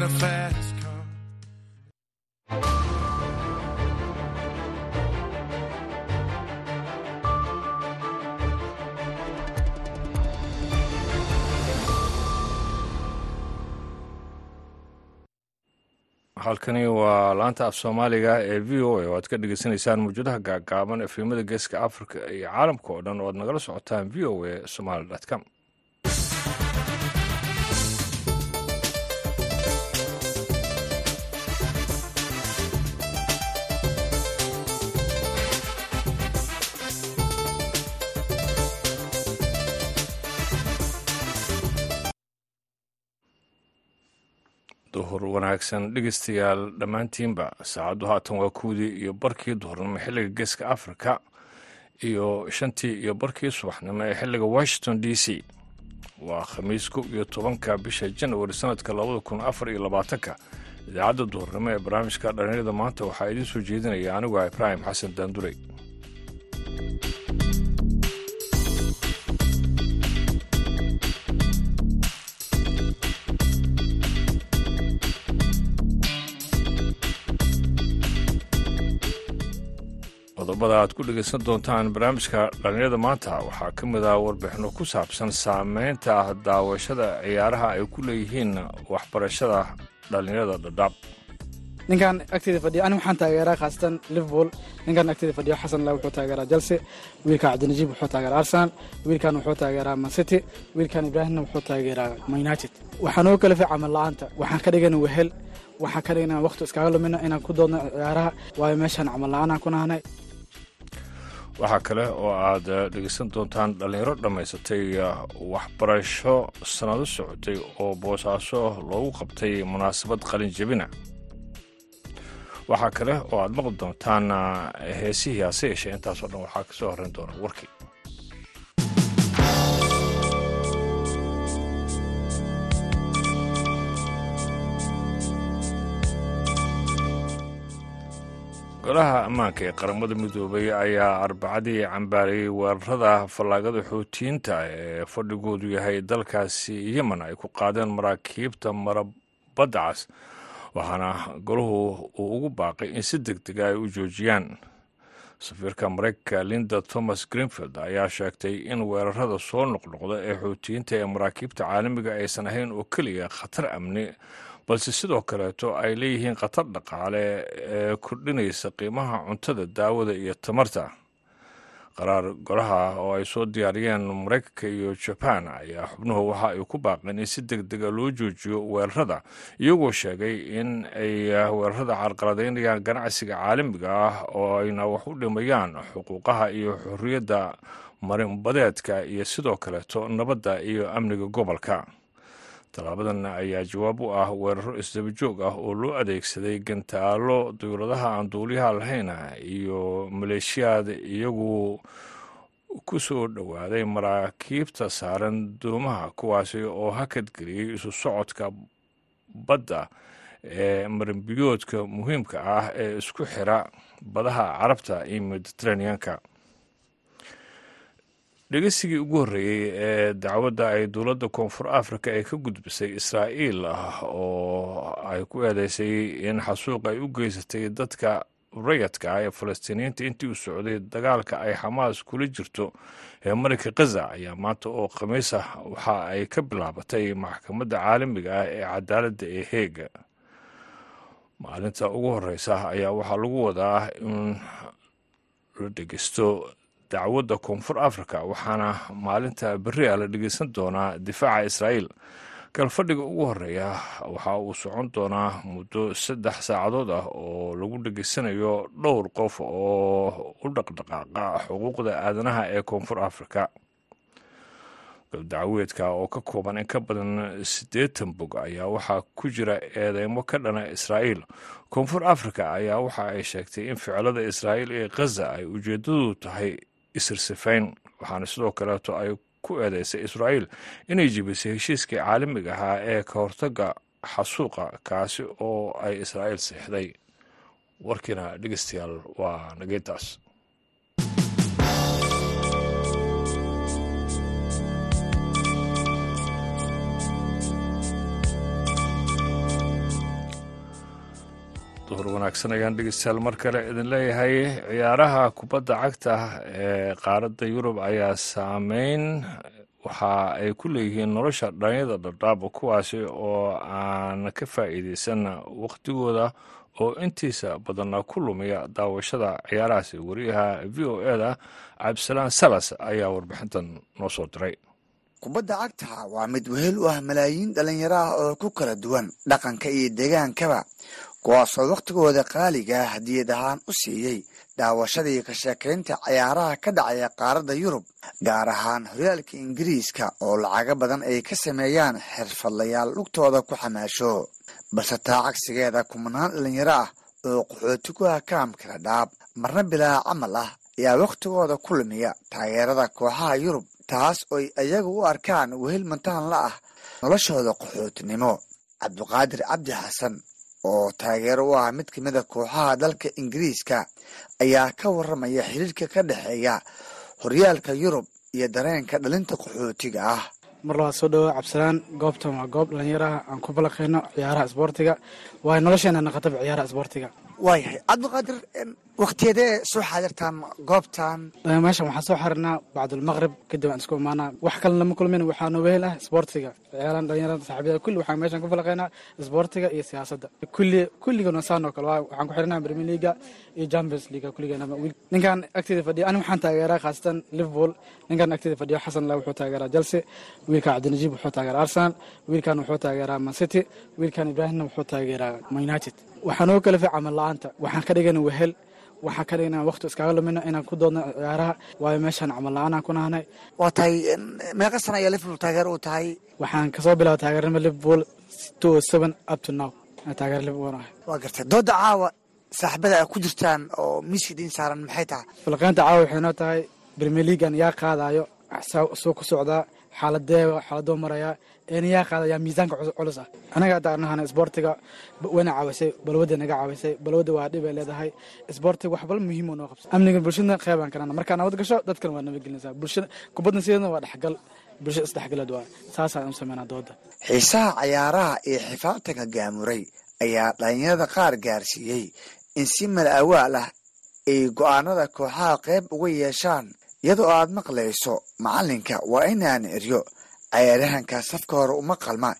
get a fast car. halkani waa laanta af soomaaliga ee v o a oo aad ka dhegeysaneysaan mawjadaha gaagaaban efemada geeska africa iyo caalamka oo dhan oo aad nagala socotaan v o a somaali com duhur wanaagsan dhegeystayaal dhammaantiinba saacaddu haatan waa kuwdii iyo barkii duhurnimo xilliga geeska africa iyo shantii iyo barkii subaxnimo ee xilliga washington d c. Waa khamiis kow iyo tobanka bisha janawari sanadka labada kun afar iyo labaatanka idaacadda duhurnimo ee barnaamijka dhallinyarada maanta waxaa idiin soo jeedinaya anigu ah ibraahim xasan daandurey qodobada aad ku dhegaysan doontaan barnaamijka dhallinyarada maanta. Waxaa ka mid ah warbixino ku saabsan saameynta daawashada ciyaaraha ay ku leeyihiin waxbarashada dhallinyarada dhadhaab ninkan agteeda fadhiya ani waxaan taageeraa khaasatan liverpool. Ninkan agteeda fadhiyo xasan la wuxuu taageeraa chelsea. Wiilka cabdinajiib wuxuu taageeraa arsenal. Wiilkan wuxuu taageeraa man city. Wiilkan ibraahimna wuxuu taageeraa man united. Waxaan oo kale fi la'aanta waxaan ka dhigana wehel. Waxaan ka dhigana waqti iskaga lumina inaan ku doodno ciyaaraha. Waayo meeshaan camal la'aanaan ku nahnay waxaa kale oo aad dhegeysan doontaan dhallinyaro dhammaysatay waxbarasho sannado socotay oo boosaaso loogu qabtay munaasabad qalin jebina. Waxaa kale oo aad maqli doontaan heesihii hase yeeshee intaasoo dhan waxaa ka soo horrayn doona warkii golaha ammaanka ee qaramada midoobay ayaa arbacadii cambaarayey weerarada fallaagada xuutiyiinta ee fadhigoodu yahay dalkaasi yemen ay ku qaadeen maraakiibta marabadda cas waxaana golahu uu ugu baaqay in si deg dega ay u joojiyaan. Safiirka maraykanka linda thomas greenfield ayaa sheegtay in weerarada soo noqnoqda ee xuutiyiinta ee maraakiibta caalamiga aysan ahayn oo keliya khatar amni balse sidoo kaleeto ay leeyihiin khatar dhaqaale ee kordhinaysa qiimaha cuntada daawada iyo tamarta. Qaraar golaha oo ay soo diyaariyeen maraykanka iyo jabaan ayaa xubnuhu waxa ay ku baaqeen in si deg dega loo joojiyo weerarada iyagoo sheegay in ay weerarada carqaladaynayaan ganacsiga caalamiga ah oo ayna wax u dhimayaan xuquuqaha iyo xorriyadda marinbadeedka iyo sidoo kaleeto nabadda iyo amniga gobolka tallaabadan ayaa jawaab u ah weeraro isdaba joog ah oo loo adeegsaday gantaalo dowladaha aan duuliyaha lahayn iyo maleeshiyaad iyagu ku soo dhowaaday maraakiibta saaran doomaha kuwaasi oo hakadgeliyey isu socodka badda ee marinbiyoodka muhiimka ah ee isku xira badaha carabta iyo mediteraneanka dhegeysigii ugu horreeyey ee dacwadda ay dowladda koonfur africa ay ka gudbisay israa'iil oo ay ku eedeysay in xasuuq ay u geysatay dadka rayadka ah ee falastiiniyiinta intii u socday dagaalka ay xamaas kula jirto ee marinka khaza ayaa maanta oo khamiis ah. Waxa ay ka bilaabatay maxkamadda caalamiga ah ee cadaaladda ee heega maalinta ugu horeysa ayaa waxaa lagu wadaa in la dhegeysto dacwadda koonfur africa waxaana maalinta berri a la dhegeysan doonaa difaaca israa'iil. Galfadhiga ugu horreeya waxa uu socon doonaa muddo saddex saacadood ah oo lagu dhegeysanayo dhowr qof oo u dhaqdhaqaaqa xuquuqda aadanaha ee koonfur africa galdacweedka oo ka kooban in ka badan siddeetan bog ayaa waxaa ku jira eedeymo ka dhana israa'iil. Koonfur africa ayaa waxa ay sheegtay in ficilada israa'iil ee khaza ay ujeeddadu tahay isirsifayn waxaana sidoo kaleeto ay ku eedeysay israa'iil inay jebisay heshiiskii caalamiga ahaa ee ka hortagga xasuuqa kaasi oo ay israa'iil siixday warkiina dhegeystayaal waa nageyntaas duhur wanaagsan ayaan dhegeystayaal mar kale idin leeyahay. Ciyaaraha kubadda cagta ee qaaradda yurub ayaa saameyn waxa ay ku leeyihiin nolosha dhalinyada dhardhaaba kuwaasi oo aan ka faa'iideysan wakhtigooda oo intiisa badanna ku lumiya daawashada ciyaarahaasi. Wariyaha v o eda cabdisalaan salas ayaa warbixintan noo soo diray. Kubadda cagta waa mid wehel u ah malaayiin dhallinyaro ah oo ku kala duwan dhaqanka iyo deegaankaba kuwaasoo wakhtigooda qaaliga hadiyad ahaan u siiyey daawashadii ka sheekaynta ciyaaraha ka dhacaya qaaradda yurub gaar ahaan horyaalka ingiriiska oo lacago badan ay ka sameeyaan xirfadlayaal lugtooda ku xamaasho. Balse taa cagsigeeda kumanaan dhallinyaro ah oo qaxooti ku ah kaamkala dhaab marna bilaa camal ah ayaa wakhtigooda ku lumiya taageerada kooxaha yurub taas oy ayagu u arkaan wehel mantaan la ah noloshooda qaxootinimo. Cabdiqaadir cabdi xasan oo taageero u ah mid ka mid a kooxaha dalka ingiriiska ayaa ka warramaya xiriirka ka dhexeeya horyaalka yurub iyo dareenka dhalinta qaxootiga ah. Mar labaad soo dhawo cabdisalaan goobtan waa goob dhallinyaraha aan ku balaqayno ciyaaraha isboortiga waayo nolosheena naqataba ciyaaraha isboortiga. Waayahay cabdiqaadir wakhtiyeedee soo xaadirtaan goobtan meeshan waxaan soo xarinaa bacdulmaqrib kadib aan isku imaanaa. Wax kale lama kulmin waxaa noo wehel ah isboortiga. Ciyaaran dhalinyarada saaxiibada kulli waxaan meeshan ku falaqaynaa isboortiga iyo siyaasadda kulli kulligana saan oo kale waxaan ku xirinaa premier leaga iyo champions leaga kulligeena ninkan agteeda fadhiya ani waxaan taageeraa khaasatan liverpool. Ninkan agteeda fadhiyo xasan la wuxuu taageeraa chelsea. Wiilka cabdinajiib wuxuu taageeraa arsenal. Wiilkan wuxuu taageeraa man city. Wiilkan ibraahimna wuxuu taageeraa united. Waxaan oo kala fi camal la'aanta waxaan ka dhigana wehel. Waxaan ka dhigna waqti iskaga lumino inaan ku doodno ciyaaraha. Waayo meeshaan camal la'aanaan ku nahnay. Waa tahay meeqa sana ayaa liverpool taageer u tahay? Waxaan ka soo bilaaba taageernima liverpool two seven up to now. Taageer liverpool ahay. Waa gartay dooda caawa saaxiibada a ku jirtaan oo miiska idiin saaran maxay tahay? Falaqeynta caawa waxay noo tahay premier leaguean yaa qaadayo. Ku socdaa. Xaaladee xaaladoo marayaa een yaa qaadayaa miisaanka culus ah. Anaga hadda anahana isboortiga wayna caawisay balwadda naga caawisay balwadda waa dhib ay leedahay. Isboortiga wax bal noo qabsa amniga bulshadna qeybaan karana. Markaa nabad gasho dadkan waa nabadgelinaysaa bulshada kubaddan sideedna waa dhexgal. Bulshada isdhexgaleed waa. Saasaan u sameynaa dooda. Xiisaha cayaaraha iyo xifaaltanka gaamuray ayaa dhalinyarada qaar gaarsiiyey. In si mala awaal ah ay go'aanada kooxaha qayb uga yeeshaan iyadoo aad maqlayso macalinka waa inaan eryo cayaaryahanka safka hore uma qalma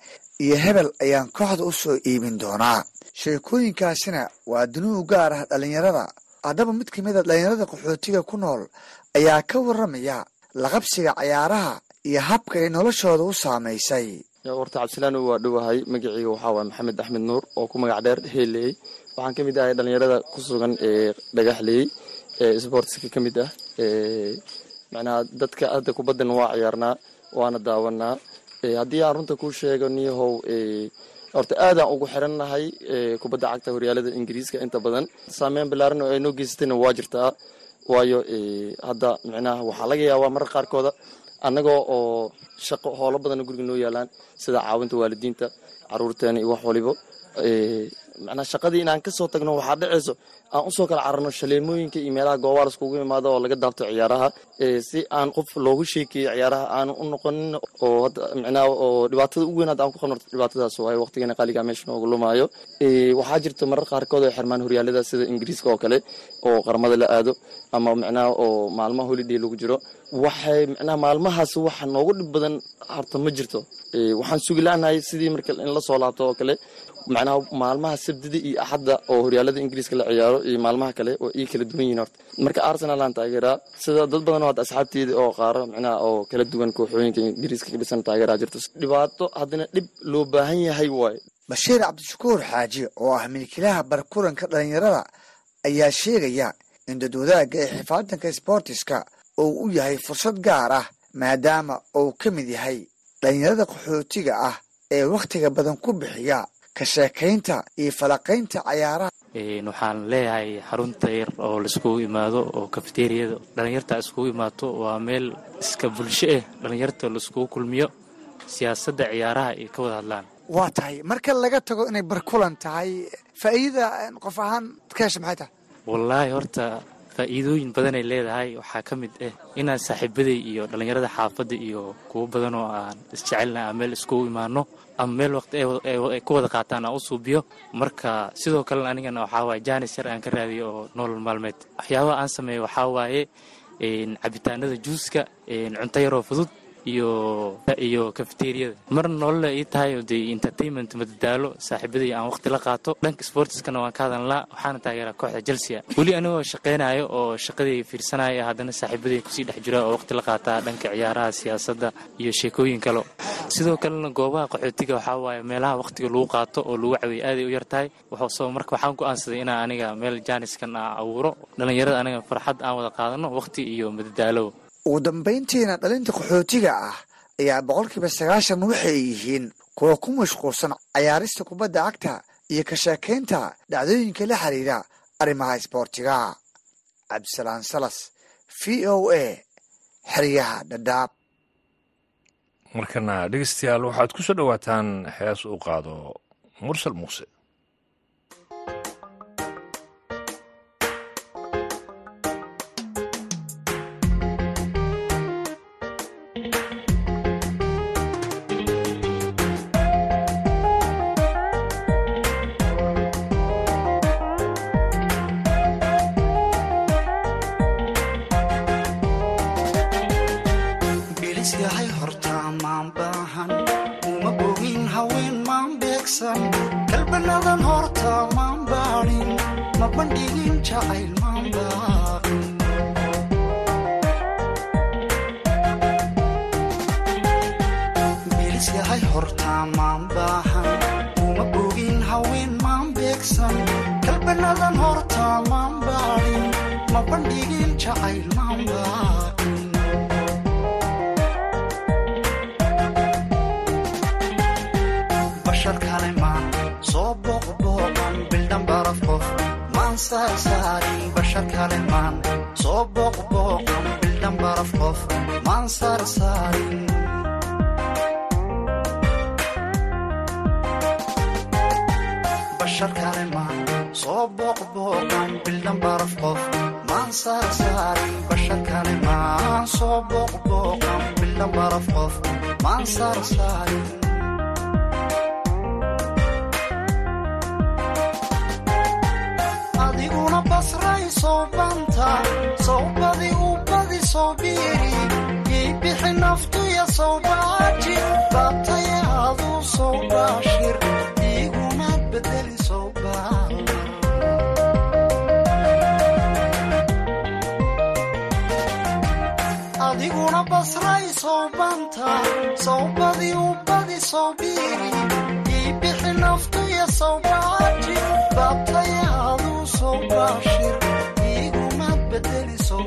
iyo hebel ayaan kooxda u soo iibin doonaa. Sheekooyinkaasina waa dunuhu gaar ah dhallinyarada. Haddaba mid ka mid a dhallinyarada qaxootiga ku nool ayaa ka warramaya laqabsiga cayaaraha iyo habka ay noloshooda u saamaysay. Horta cabdisalaan waa dhowahay magaceyga waxaa waay maxamed axmed nuur oo ku magac dheer heeley waxaan ka mid ahay dhallinyarada ku sugan ee dhagaxleey ee sboortiska ka mid ah macnaha dadka hadda kubaddan waa ciyaarnaa waana daawanaa. Haddii aan runta kuu sheego niyahow horta aadaan ugu xirannahay kubadda cagta horyaalada ingiriiska inta badan. Saameyn ballaaran oo ay noo geysatayna waa jirtaa. Waayo hadda micnaha waxaa laga yaabaa marar qaarkooda annagoo oo shaqo howlo badana guriga noo yaalaan sida caawinta waalidiinta caruurteena iyo wax walibo macnaa shaqadii inaan ka soo tagno waxaa dhacayso aan u soo kala cararno shaleemooyinka iyo meelaha goobaal iskugu imaado oo laga daabto ciyaaraha si aan qof loogu sheekeeyo ciyaaraha aanu u noqonin oo hadda micnaha oo dhibaatada ugu weyn hadda aan ku qabno dhibaatadaas waayo waqtigeena qaaliga meesha noogu lumaayo waxaa jirta marar qaarkood oo xirmaan horyaalada sida ingiriiska oo kale oo qaramada la aado ama micnaha oo maalmaha holiday lagu jiro waxay micnaha maalmahaas waxa noogu dhib badan harta ma jirto. Waxaan sugi la-nahay sidii marka in la soo laabto oo kale macnaha maalmaha sabdida iyo axadda oo horyaalada ingiriiska la ciyaaro iyo maalmaha kale oo ii kala duwan yihiin horta. Marka arsenal aan taageeraa sida dad badan oo hadda asxaabteeda oo qaaro micnaha oo kala duwan kooxooyinka ingiriiska ka taageeraa jirto. Dhibaato haddana dhib loo baahan yahay waaye. Bashiir cabdishakuur xaaji oo ah milkilaha barkulanka dhalinyarada ayaa sheegaya in dadwadaagga ee xifaadanka sboortiska uu u yahay fursad gaar ah maadaama uu ka mid yahay dhalinyarada qaxootiga ah ee wakhtiga badan ku bixiya ka sheekaynta iyo falaqaynta cayaaraha. Waxaan leeyahay xarunta yar oo laiskugu imaado oo kafeteriyada dhallinyarta iskugu imaato waa meel iska bulsho ah dhallinyarta laiskugu kulmiyo siyaasadda ciyaaraha ay ka wada hadlaan. Waa tahay marka laga tago inay barkulan tahay faa'iidada qof ahaan ka hesha maxay tahay wallaahi horta faa'iidooyin badanay leedahay. Waxaa ka mid ah inaan saaxiibaday iyo dhallinyarada xaafadda iyo kuwo badan oo aan isjecelna aan meel iskugu imaano ama meel waqti ku wada qaataan aan u suubiyo marka sidoo kalena anigana waxaa jaanis yar aan ka raadiyo oo nolol maalmeed. Waxyaabaha aan sameeyo waxaa waaye cabitaanada juuska cunto yaroo fudud iyo kafeteriyada marna nolola ii tahay dee entertainment madadaalo saaxiibaday aan waqti la qaato. Dhanka sportskana waan ka hadalnaa waxaana taageeraa kooxda chelsea. Weli anigoo shaqaynayo oo shaqadii fiirsanaya haddana saaxiibaday ku sii dhex jira oo waqti la qaataa dhanka ciyaaraha siyaasadda iyo sheekooyin kale. Sidoo kalena goobaha qaxootiga waxaa waaye meelaha waqtiga lagu qaato oo lagu cawiyo aaday u yartahay wuxuusoo marka waxaan go'aansaday inaan aniga meel jaaniskan a abuuro. Dhallinyarada aniga farxad aan wada qaadano waqti iyo madadaalo ugu dambayntiina dhalinta qaxootiga ah ayaa boqolkiiba sagaashan waxay yihiin kuwa ku mashquulsan cayaarista kubadda cagta iyo ka sheekaynta dhacdooyinka la xiriira arrimaha isboortiga. Cabdisalaan salas v o a xeryaha dhadhaab markana dhegeystayaal waxaad ku soo dhowaataan hees uu qaado mursal muuse is yahay hortaa maan baahan. Uma bogin haween maan beegsan. Kalbanadan hortaa maan baanin. Ma bandhigin jacayl adiguna basray soo banta sawbadi u badi soo biiri ii bixi naftuya soo baaji baabtaya aduu soo baashir iigumaad bedeli basray soo banta sawbadi u badi soo biiri ii bixi naftuya soo baaji baabtaya aduu soo baashir iigumaad bedeli soo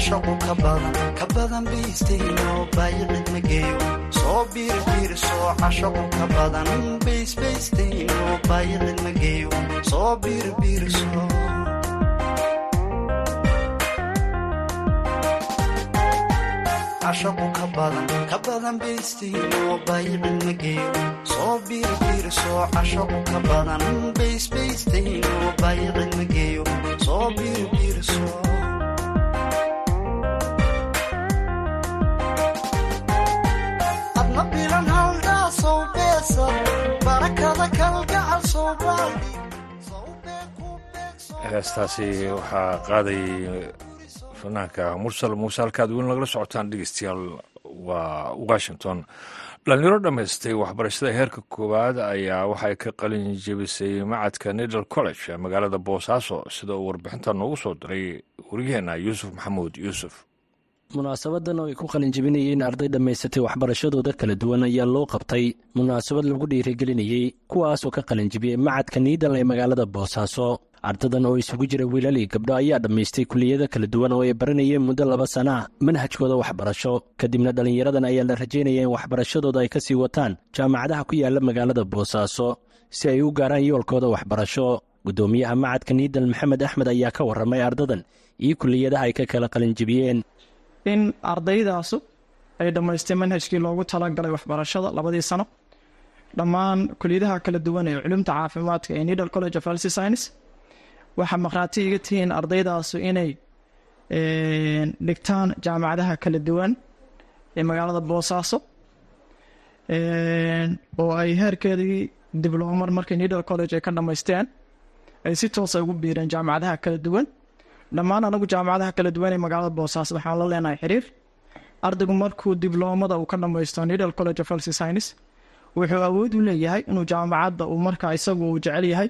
cashaqu ka badan ka badan baysteynoo baayicid ma geeyo soo biirbiirso cashaqu ka badan baysbaysteynoo baayicid ma geeyo soo biirbiirso cashaqu ka badan ka badan baysteynoo baayicid ma geeyo soo biirbiirso cashaqu ka badan baysbaysteynoo baayicid ma geeyo soo biirbiirso heestaasi waxaa qaaday fanaanka mursal. Muuse halkaad weyn lagala socotaan dhegeystayaal waa washington. Dhalinyaro dhammaystay waxbarashada heerka koowaad ayaa waxay ka qalin jebisay macadka nidal college ee magaalada boosaaso sida uu warbixinta noogu soo diray waryaheena yuusuf maxamuud yuusuf munaasabadan oo ay ku qalinjebinayeen arday dhammaysatay waxbarashadooda kala duwan ayaa loo qabtay. Munaasabad lagu dhiirigelinayey kuwaasoo ka qalinjebiyey macadka niidal ee magaalada boosaaso ardadan oo isugu jira wiilal iyo gabdho ayaa dhammaystay kuliyada kala duwan oo ay baranayeen muddo laba sana manhajkooda waxbarasho. Kadibna dhallinyaradan ayaa la rajaynaya in waxbarashadooda ay ka sii wataan jaamacadaha ku yaalla magaalada boosaaso si ay u gaaraan yoolkooda waxbarasho. Guddoomiyaha macadka niidal maxamed axmed ayaa ka warramay ardadan iyo kuliyadaha ay ka kala qalinjebiyeen in ardaydaasu ay dhammaystay manhajkii loogu talagalay waxbarashada labadii sano. Dhammaan kuliyadaha kala duwan ee culumta caafimaadka ee nidal college of health science waxaa maqhraati iga tihiin ardaydaasu inay dhigtaan jaamacadaha kala duwan ee magaalada boosaaso oo ay heerkeedii dibloomar markay nidal college ay ka dhammaysteen ay si toosa ugu biireen jaamacadaha kala duwan dhammaan anagu jaamacadaha kala duwan ee magaalada boosaaso waxaan la leenahay xiriir. Ardaygu markuu dibloomada uu ka dhammaysto nidal college of health science wuxuu awood u leeyahay inuu jaamacadda uu markaa isagu uu jecel yahay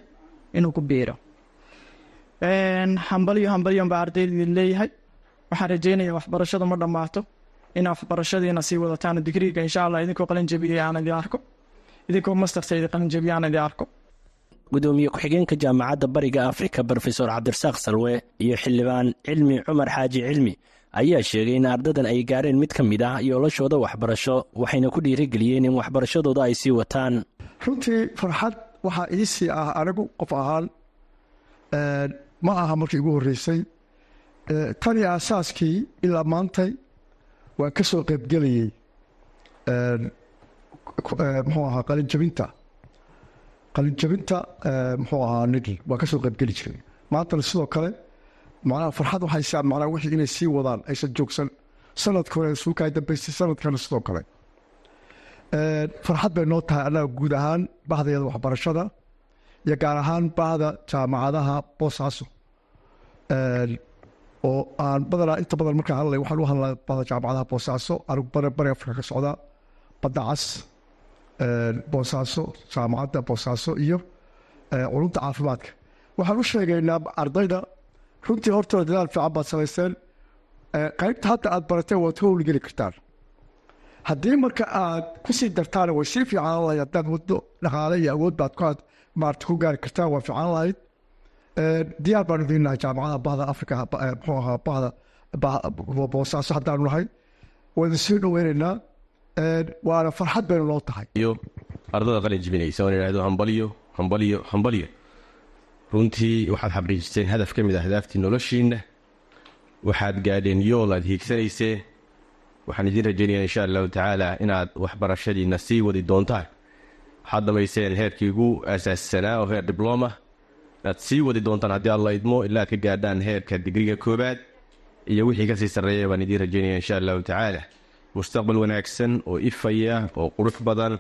inuu ku biiro. Hambalyo hambalyon baa ardayda leeyahay. Waxaan rajeynaya waxbarashada ma dhammaato. In waxbarashadiina sii wadataan digriiga insha allah idinkoo qalinjabiya aan idin arko. Idinkoo mastertayda qalinjabiya aan idin arko gudoomiye ku-xigeenka jaamacadda bariga afrika brofesor cabdirasaaq salwe iyo xildhibaan cilmi cumar xaaji cilmi ayaa sheegay in ardadan ay gaareen mid ka mid ah yoolashooda waxbarasho waxayna ku dhiirigeliyeen in waxbarashadooda ay sii wataan. Runtii farxad waxaa iisii ah anigu qof ahaan ma aha markii igu horreysay. Tani aasaaskii ilaa maantay waan ka soo qaybgelayey muxuu ahaa qalinjabinta qalinjabinta muxuu ahaa nidl waan ka soo qaybgeli jiray. Maantana sidoo kale macnaha farxad waxay saa macnaha wixii inay sii wadaan aysan joogsan. Sanadka hore suukaa dambaystay sanadkana sidoo kale. Farxad bay noo tahay annaga guud ahaan bahdeeda waxbarashada iyo gaar ahaan bahda jaamacadaha boosaaso oo aan badanaa inta badan markaan hadlay waxaan u hadlaa bahda jaamacadaha boosaaso anigu bare bari afrika ka socda badda cas boosaaso jaamacadda boosaaso iyo culumta caafimaadka. Waxaan u sheegaynaa ardayda runtii hortooda dadaal fiican baad samaysteen qaybta hadda aad barateen waad howlgeli kartaan. Haddii marka aad ku sii dartaan way sii fiican lahayd haddaad waddo dhaqaale iyo awood baad ku maarata ku gaari kartaan waa fiican lahayd. Diyaar baanu diinahay jaamacada bahda afrika muxuu ahaa bahda boosaaso haddaanu nahay. Waynu sii dhoweynaynaa waana farxad baynu noo tahay. Iyo ardada qalin jibinaysa oon idhahdo hambalyo hambalyo hambalyo runtii waxaad xabriijisteen hadaf ka mid ah hadaaftii noloshiinna. Waxaad gaadheen yool aad hiigsanayseen waxaan idiin rajaynayaa insha allahu tacaala inaad waxbarashadiinna sii wadi doontaan. Waxaad dhammayseen heerkii ugu asaassanaa oo heer dibloma inaad sii wadi doontaan haddii alla idmo ilaa aad ka gaadhaan heerka digriga koobaad iyo wixii ka sii sarreeya baan idiin rajaynaya insha allahu tacaala mustaqbal wanaagsan oo ifaya oo qurux badan.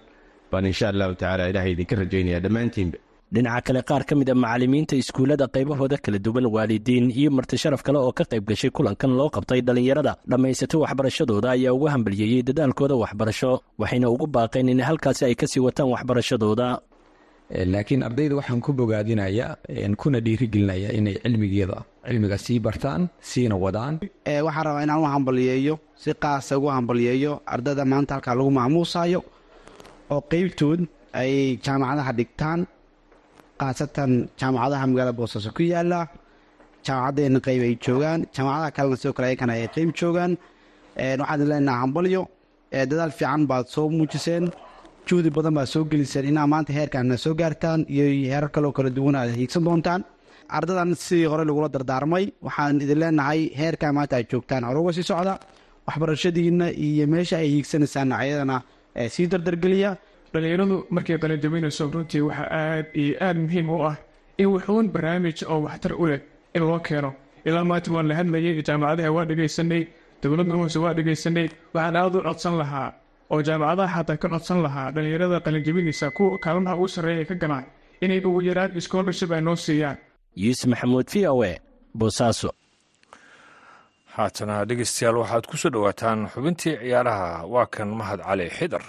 Baan insha allahu tacaala ilaahay idinka rajaynaya dhammaantiinba dhinaca kale qaar ka mid a macallimiinta iskuullada qaybahooda kala duwan waalidiin iyo marti sharaf kale oo ka qayb gashay kulankan loo qabtay dhallinyarada dhammaysatay waxbarashadooda ayaa uga hambalyeeyey dadaalkooda waxbarasho waxayna ugu baaqeen in halkaasi ay ka sii wataan waxbarashadooda. Laakiin ardayda waxaan ku bogaadinayaa kuna dhiirigelinaya inay cilmigeeda cilmiga sii bartaan siina wadaan. Waxaan rabaa inaan u hambalyeeyo si qaasa ugu hambalyeeyo ardayda maanta halkaa lagu maamuusayo oo qeybtood ay jaamacadaha dhigtaan. Khaasatan jaamacadaha magaalada boosaaso ku yaalla jaamacaddeena qeyb ay joogaan jaamacadaha kalena sidoo kale ayakana ay qeyb joogaan. Waxaan leenaha hambalyo dadaal fiican baad soo muujiseen juhdi badan baad soo geliseen inaa maanta heerkaana soo gaartaan iyo heerar kaleo kala duwan aad hiigsan doontaan ardadan sidii hore lagula dardaarmay. Waxaan idin leenahay heerkaa maanta aad joogtaan. Horuga sii socda waxbarashadiina iyo meesha ay hiigsanaysaan ayadana sii dardargeliya. Dhalinyaradu markay qalinjabinayso runtii waxaa aad iyo aad muhiim u ah in wuxuun barnaamij oo waxtar u leh in loo keeno. Ilaa maanta waan la hadlayay jaamacadaha waa dhegaysanay dowladda hoose waa dhegaysanay. Waxaan aad u codsan lahaa oo jaamacadaha xataa ka codsan lahaa dhalinyarada qalinjabinaysa kuwa kaalmaha ugu sarreeya ka ganaan inay ugu yaraan scholarship ay noo siiyaan yuusuf maxamuud v o e boosaaso haatana dhegeystayaal waxaad ku soo dhowaataan xubintii ciyaaraha. Waa kan mahad cali xidar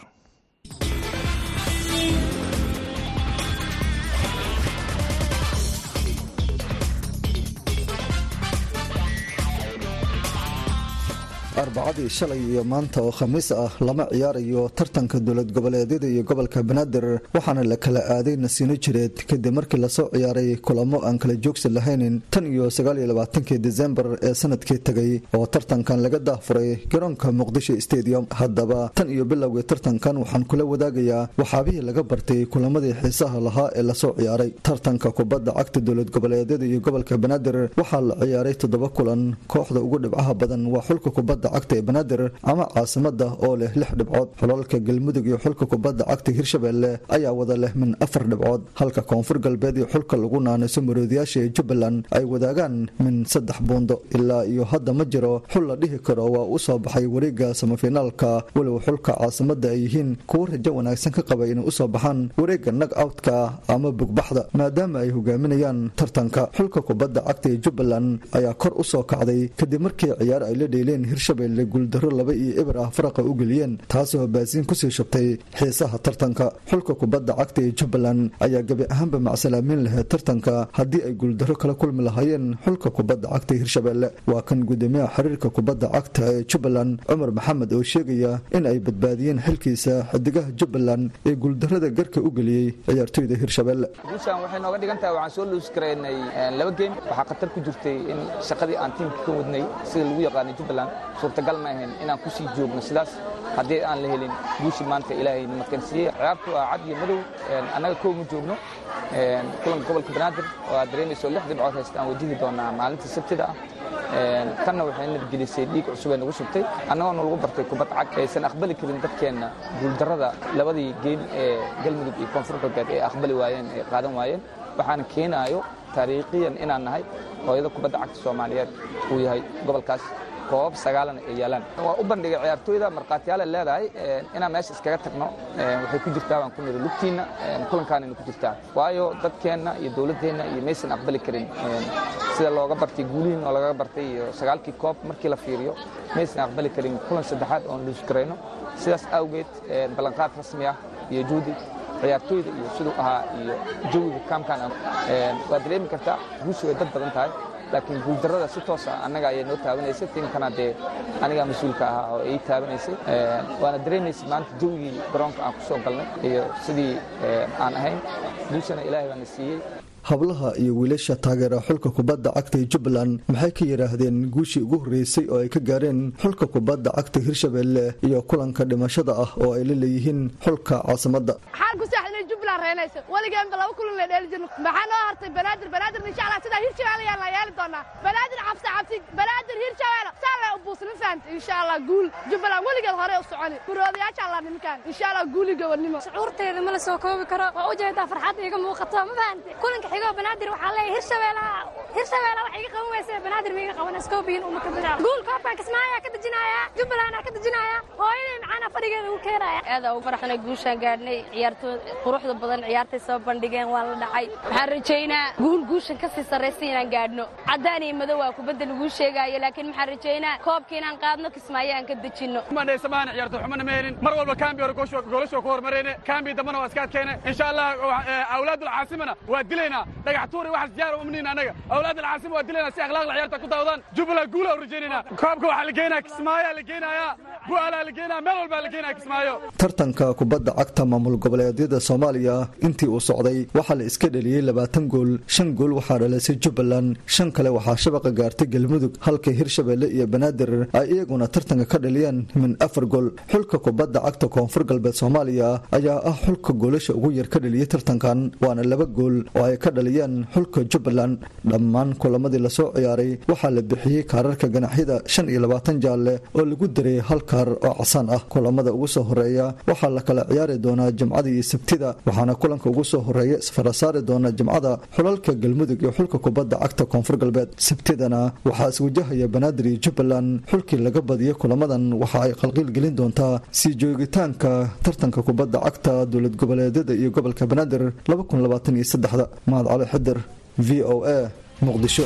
arbacadii shalay iyo maanta oo khamiis ah lama ciyaarayo tartanka dowlad goboleedyada iyo gobolka banaadir waxaana la kala aaday nasiino jireed. Kadib markii la soo ciyaaray kulamo aan kala joogsi lahaynin tan iyo sagaaliyo labaatankii desembar ee sannadkii tegay oo tartankan laga daahfuray garoonka muqdisho stadium. Haddaba tan iyo bilowgii tartankan waxaan kula wadaagayaa waxaabihii laga bartay kulamadii xiisaha lahaa ee la soo ciyaaray. Tartanka kubadda cagta dowlad goboleedyada iyo gobolka banaadir waxaa la ciyaaray toddoba kulan. Kooxda ugu dhibcaha badan waa xulka kubadda cagta ee banaadir ama caasimada oo leh lix dhibcood. Xulalka galmudug iyo xulka kubadda cagta hirshabelle ayaa wada leh min afar dhibcood. Halka koonfur galbeed iyo xulka lagu naanayso maroodiyaasha ee jubbaland ay wadaagaan min saddex buundo ilaa iyo hadda ma jiro xul la dhihi karo waa u soo baxay wareega samafinaalka walow xulka caasimada ay yihiin kuwo rajo wanaagsan ka qaba inay u soo baxaan wareega nag outka ama bugbaxda maadaama ay hogaaminayaan tartanka. Xulka kubadda cagta ee jubbaland ayaa kor u soo kacday kadib markii ciyaar ay la dheeleen hirshabelle guuldaro laba iyo eber ah faraqa u geliyeen taasoo baasiin ku sii shubtay xiisaha tartanka. Xulka kubadda cagta ee jubbaland ayaa gebi ahaanba macsalaameyn lahayd tartanka haddii ay guuldaro kala kulmi lahaayeen xulka kubadda cagta hirshabelle. Waa kan gudoomiyaha xiriirka kubadda cagta ee jubbaland cumar maxamed oo sheegaya in ay badbaadiyeen xilkiisa xidigaha jubbaland ee guuldarada garka u geliyey ciyaartoyda hirshabelle. Guushaan waxay nooga dhigan tahay waxaan soo luus garaynay laba geem waxaa khatar ku jirtay in shaqadii aan tiimka ka wadnay sida lagu yaqaanay jubbaland suurtagal ma ahayn inaan ku sii joogno sidaas haddii aan la helin guushii maanta ilaahay namadkansiiyey ciyaartu waa cad iyo madow. Annaga kow ma joogno. Kulanka gobolka banaadir oo aad dareemayso lix dhibcood haysta aan wajihi doonaa maalinta sabtida ah. Tanna waxay nabadgelisay dhiig cusub ay nagu shubtay. Annagoona lagu bartay kubad cag aysan aqbali karin dadkeenna guuldarrada labadii geem ee galmudug iyo koonfur galbeed ay aqbali waayeen ay qaadan waayeen. Waxaana keenaayo taariikhiyan inaan nahay hooyada kubadda cagta soomaaliyeed uu yahay gobolkaas koobab sagaalan ay yaalaan. Waa u bandhigay ciyaartooyda markhaatiyaala leedahay inaan meesha iskaga tagno waxay ku jirtaa baan ku niri lugtiinna kulankaanayna ku jirtaa. Waayo dadkeenna iyo dowladdeenna iyo maysan aqbali karin sida looga bartay guulihiin oo laga bartay iyo sagaalkii koob markii la fiiriyo maysan aqbali karin kulan saddexaad oon luus garayno sidaas awgeed ballanqaad rasmi ah iyo juudi ciyaartooyda iyo siduu ahaa iyo jawiga kaamkaan waa dareemi kartaa guushu way dad badan tahay laakiin guuldarrada si toosa annaga ayay noo taabanaysay tinkana dee anigaa mas'uulka ahaa oo ii taabanaysay waana dareemaysay maanta jawigii garoonka aan ku soo galnay iyo sidii aan ahayn. Guushana ilaahay baana siiyey hablaha iyo wiilasha taageera xulka kubadda cagta ee jubbaland. Maxay ka yidhaahdeen guushii ugu horreysay oo ay ka gaareen xulka kubadda cagta hirshabelle iyo kulanka dhimashada ah oo ay la leeyihiin xulka caasimadda saaxdinay jubbaland reenayso weligeenba laba kulan la dheeli jirno maxaa noo hartay? Banaadir banaadir insha allah sidaa hirshabelle ayaan la yeeli doonaa. Banaadir cabsi cabsi banaadir hirshabelle saa lee u buusna fahanta insha allah guul. Jubbaland weligeed hore u soconi. Kuroodayaasha allah nimankaan insha allah guuliga wadnimo shucuurteeda ma la soo koobi karo. Waa u jeedaa farxadda iga muuqato ma fahante kulanka xigoo banaadir waxaa leeyahay hirshabeela hirshabeela wax iga qaban weysa banaadir ma iga qaban. Iskoobiyin uma kabadaac guul koobkaan kismaayaa ka dejinayaa jubbalandaa ka dejinayaa hooyaday macaana fadhigeeda ugu keenaya aad ugu faraxnay guushaan gaadhnay ciyaartood quruxda badan ciyaartay soo bandhigeen waa la dhacay. Waxaan rajaynaa? Guul guushan ka sii sarraysa inaan gaadhno. Caddaan iyo madow waa kubadda laguu sheegaayo laakiin waxaan rajaynaa? Koobka inaan qaadno kismaayo aan ka dejinno. Mandhaysamaana ciyaarto xumana ma helin mar walba kaambi hore goolasho ku hormarayne kaambi dambana waa iska adkeene. Insha allah awlaadul caasimana waa dilaynaa dhagax tuuri waxaas diyaar umniin annaga awlaadul caasima waa dilaynaa si akhlaaqda ciyaarta ku daawdaan jubbaland guulaa u rajaynaynaa koobka waxaa la geenaa kismaayaa la geenayaa. Bu'aalaa la geenaa meel walbaa la geenaa kismaayo. Tartanka kubadda cagta maamul goboleedyada soomaaliya intii uu socday waxaa la iska dheliyey labaatan gool shan gool waxaa dhalisay jubbaland shan kale waxaa shabaqa gaartay galmudug halka hirshabelle iyo banaadir ay iyaguna tartanka ka dhaliyeen min afar gool. Xulka kubadda cagta koonfur galbeed soomaaliya ayaa ah xulka goolasha ugu yar ka dhaliyey tartankan waana laba gool oo ay ka dhaliyeen xulka jubbaland. Dhammaan kulamadii la soo ciyaaray waxaa la bixiyey kaararka ganaxyada shan iyo labaatan jaalle oo lagu daray hal kaar oo casaan ah. Kulamada ugu soo horreeya waxaa la kala ciyaari doonaa jimcada iyo sabtida waxaana kulanka ugu soo horreeya isfara saari doona jimcada xulalka galmudug iyo xulka kubadda cagta koonfur galbeed. Sabtidana waxaa iswajahaya banaadir iyo jubbaland. Xulkii laga badiyo kulamadan waxa ay qalqiil gelin doontaa sii joogitaanka tartanka kubadda cagta dowlad goboleedyada iyo gobolka banaadir mahad cali xidir v o a muqdisho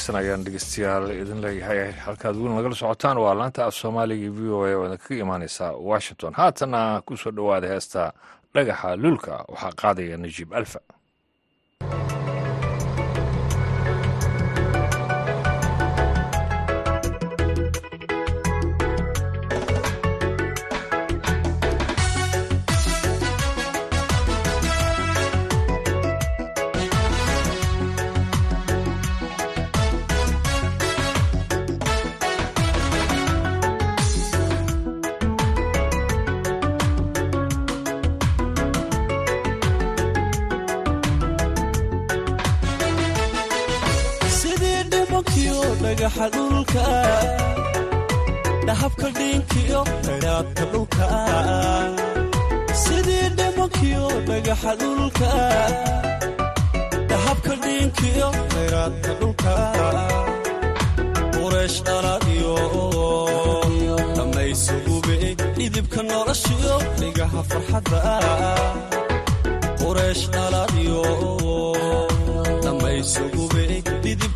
wanaagsan ayaan dhegeystayaal idin leeyahay. Halkaad weli nagala socotaan waa laanta af soomaaliga v o a oo idinkaga imaaneysa washington. Haatana ku soo dhowaada heesta dhagaxa luulka waxaa qaadaya najiib alfa dhulka dhahabka dhiinkiyo khayraadka dhulka sidii dhimankiyo dhagaxa dhulka dhahabka dhiinkiyo khayraadka dhulka qureesh dhaladiyo dhammaysugube dhidibka noloshiyo dhigaha farxadda qureesh dhaladiyo dhammaysugube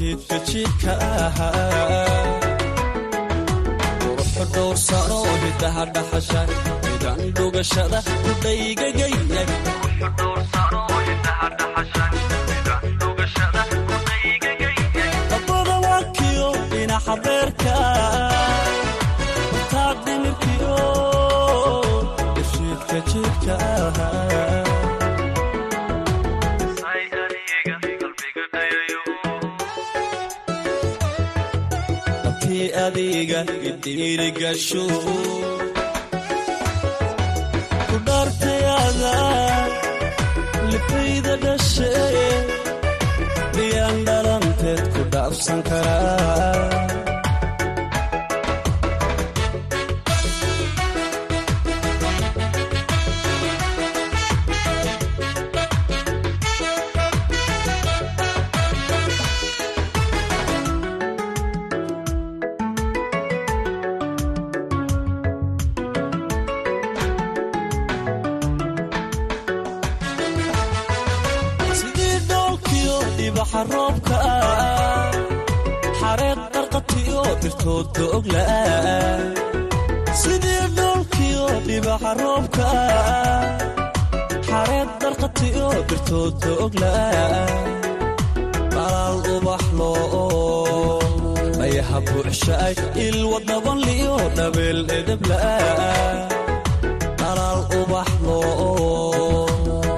dibshiidka jiidka ahaa ruxu dhowrsano hidaha dhaxasha midaan dhugashada kudhaygagayay dabadabakiyo dhinaca beerka bartaa dhimirkiyo dibshiidka jiidka ahaa abkii adiga idhiirigasho ku dhaartayaada lifayda dhashe miyaan dhalanteed ku dhaafsan karaa xareed qarqatiyo dhirtoodka ogla dhalaal ubax loo dhayaha buuxshaay ilwadabanliyo dhabeel edebla dhalaal ubax loo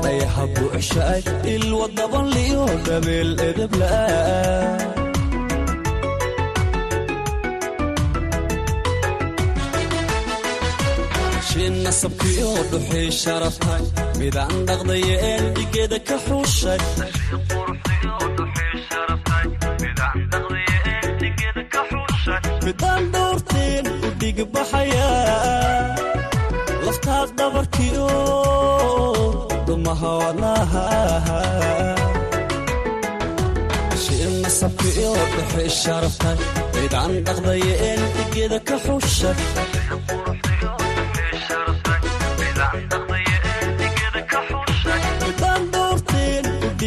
dhayaha buuxshaay ilwadabanliyo dhabeel edebla shin nasabkiyo dhuxii sharaftay midaan dhaqdayeen dhigeeda ka xuushay midaan dhowrteen u dhigbaxaya laftaad dhabarkiyo dhumaha wadnaha shin nasabkiyo dhuxii sharaftay midaan dhaqdayeen dhigeeda ka xuushay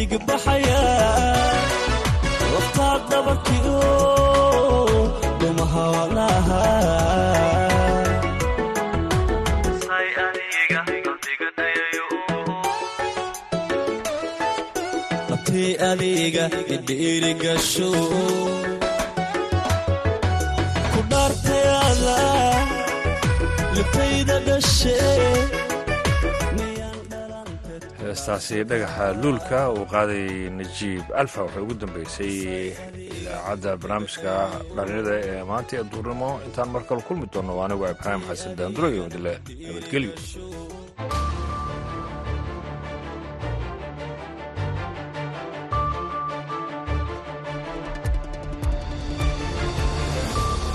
u dhigbaxaya laftaad dhabarkiyo dhumaha wadnaha abtii adiga idhiirigasho ku dhaartayaada lifayda dhashe heestaasi dhagaxa luulka uu qaaday najiib alfa. Waxay ugu dambeysay idaacadda barnaamijka dhalinyada ee maanta ee duurnimo. Intaan mar kale kulmi doonno anigu ibraahim xasan wadile nabadgelyo